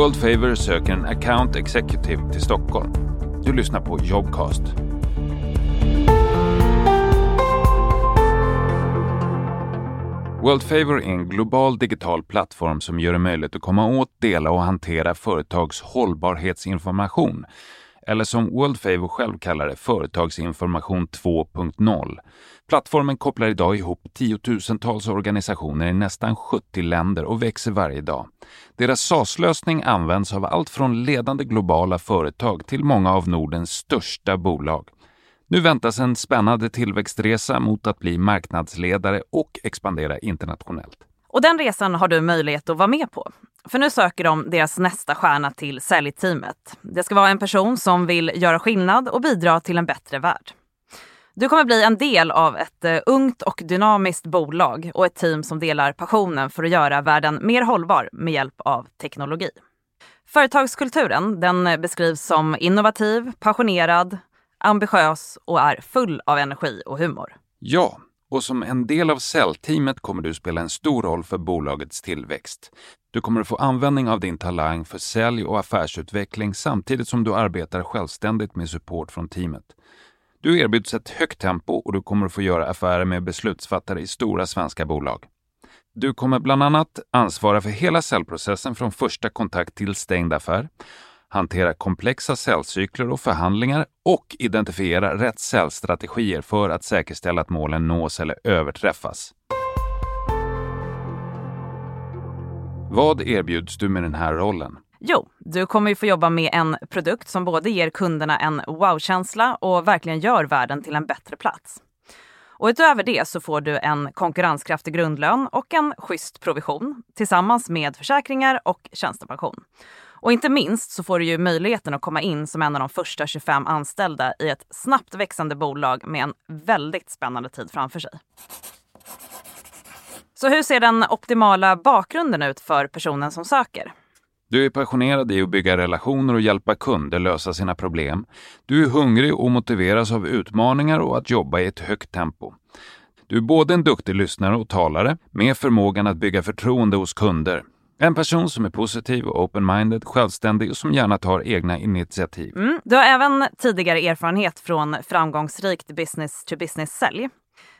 World Favor söker en account executive till Stockholm. Du lyssnar på Jobcast. World Favor är en global digital plattform som gör det möjligt att komma åt, dela och hantera företags hållbarhetsinformation eller som Worldfavor själv kallar det, Företagsinformation 2.0. Plattformen kopplar idag ihop tiotusentals organisationer i nästan 70 länder och växer varje dag. Deras SAS-lösning används av allt från ledande globala företag till många av Nordens största bolag. Nu väntas en spännande tillväxtresa mot att bli marknadsledare och expandera internationellt. Och den resan har du möjlighet att vara med på. För nu söker de deras nästa stjärna till säljteamet. Det ska vara en person som vill göra skillnad och bidra till en bättre värld. Du kommer bli en del av ett eh, ungt och dynamiskt bolag och ett team som delar passionen för att göra världen mer hållbar med hjälp av teknologi. Företagskulturen den eh, beskrivs som innovativ, passionerad, ambitiös och är full av energi och humor. Ja, och som en del av säljteamet kommer du spela en stor roll för bolagets tillväxt. Du kommer att få användning av din talang för sälj och affärsutveckling samtidigt som du arbetar självständigt med support från teamet. Du erbjuds ett högt tempo och du kommer att få göra affärer med beslutsfattare i stora svenska bolag. Du kommer bland annat ansvara för hela säljprocessen från första kontakt till stängd affär, hantera komplexa säljcykler och förhandlingar och identifiera rätt säljstrategier för att säkerställa att målen nås eller överträffas. Vad erbjuds du med den här rollen? Jo, du kommer ju få jobba med en produkt som både ger kunderna en wow-känsla och verkligen gör världen till en bättre plats. Och utöver det så får du en konkurrenskraftig grundlön och en schysst provision tillsammans med försäkringar och tjänstepension. Och inte minst så får du ju möjligheten att komma in som en av de första 25 anställda i ett snabbt växande bolag med en väldigt spännande tid framför sig. Så hur ser den optimala bakgrunden ut för personen som söker? Du är passionerad i att bygga relationer och hjälpa kunder lösa sina problem. Du är hungrig och motiveras av utmaningar och att jobba i ett högt tempo. Du är både en duktig lyssnare och talare med förmågan att bygga förtroende hos kunder. En person som är positiv och open-minded, självständig och som gärna tar egna initiativ. Mm. Du har även tidigare erfarenhet från framgångsrikt business-to-business-sälj.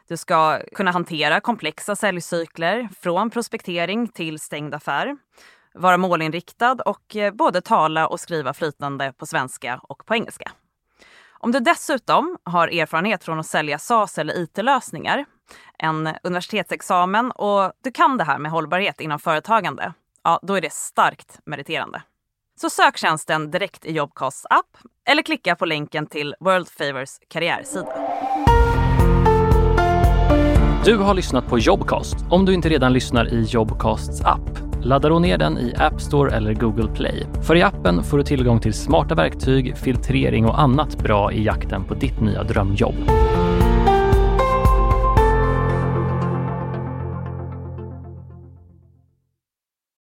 Du ska kunna hantera komplexa säljcykler från prospektering till stängd affär, vara målinriktad och eh, både tala och skriva flytande på svenska och på engelska. Om du dessutom har erfarenhet från att sälja SaaS eller IT-lösningar, en universitetsexamen och du kan det här med hållbarhet inom företagande, ja, då är det starkt meriterande. Så sök tjänsten direkt i Jobcasts app eller klicka på länken till World Favors karriärsida. Du har lyssnat på Jobcast. Om du inte redan lyssnar i Jobcasts app, ladda då ner den i App Store eller Google Play. För i appen får du tillgång till smarta verktyg, filtrering och annat bra i jakten på ditt nya drömjobb.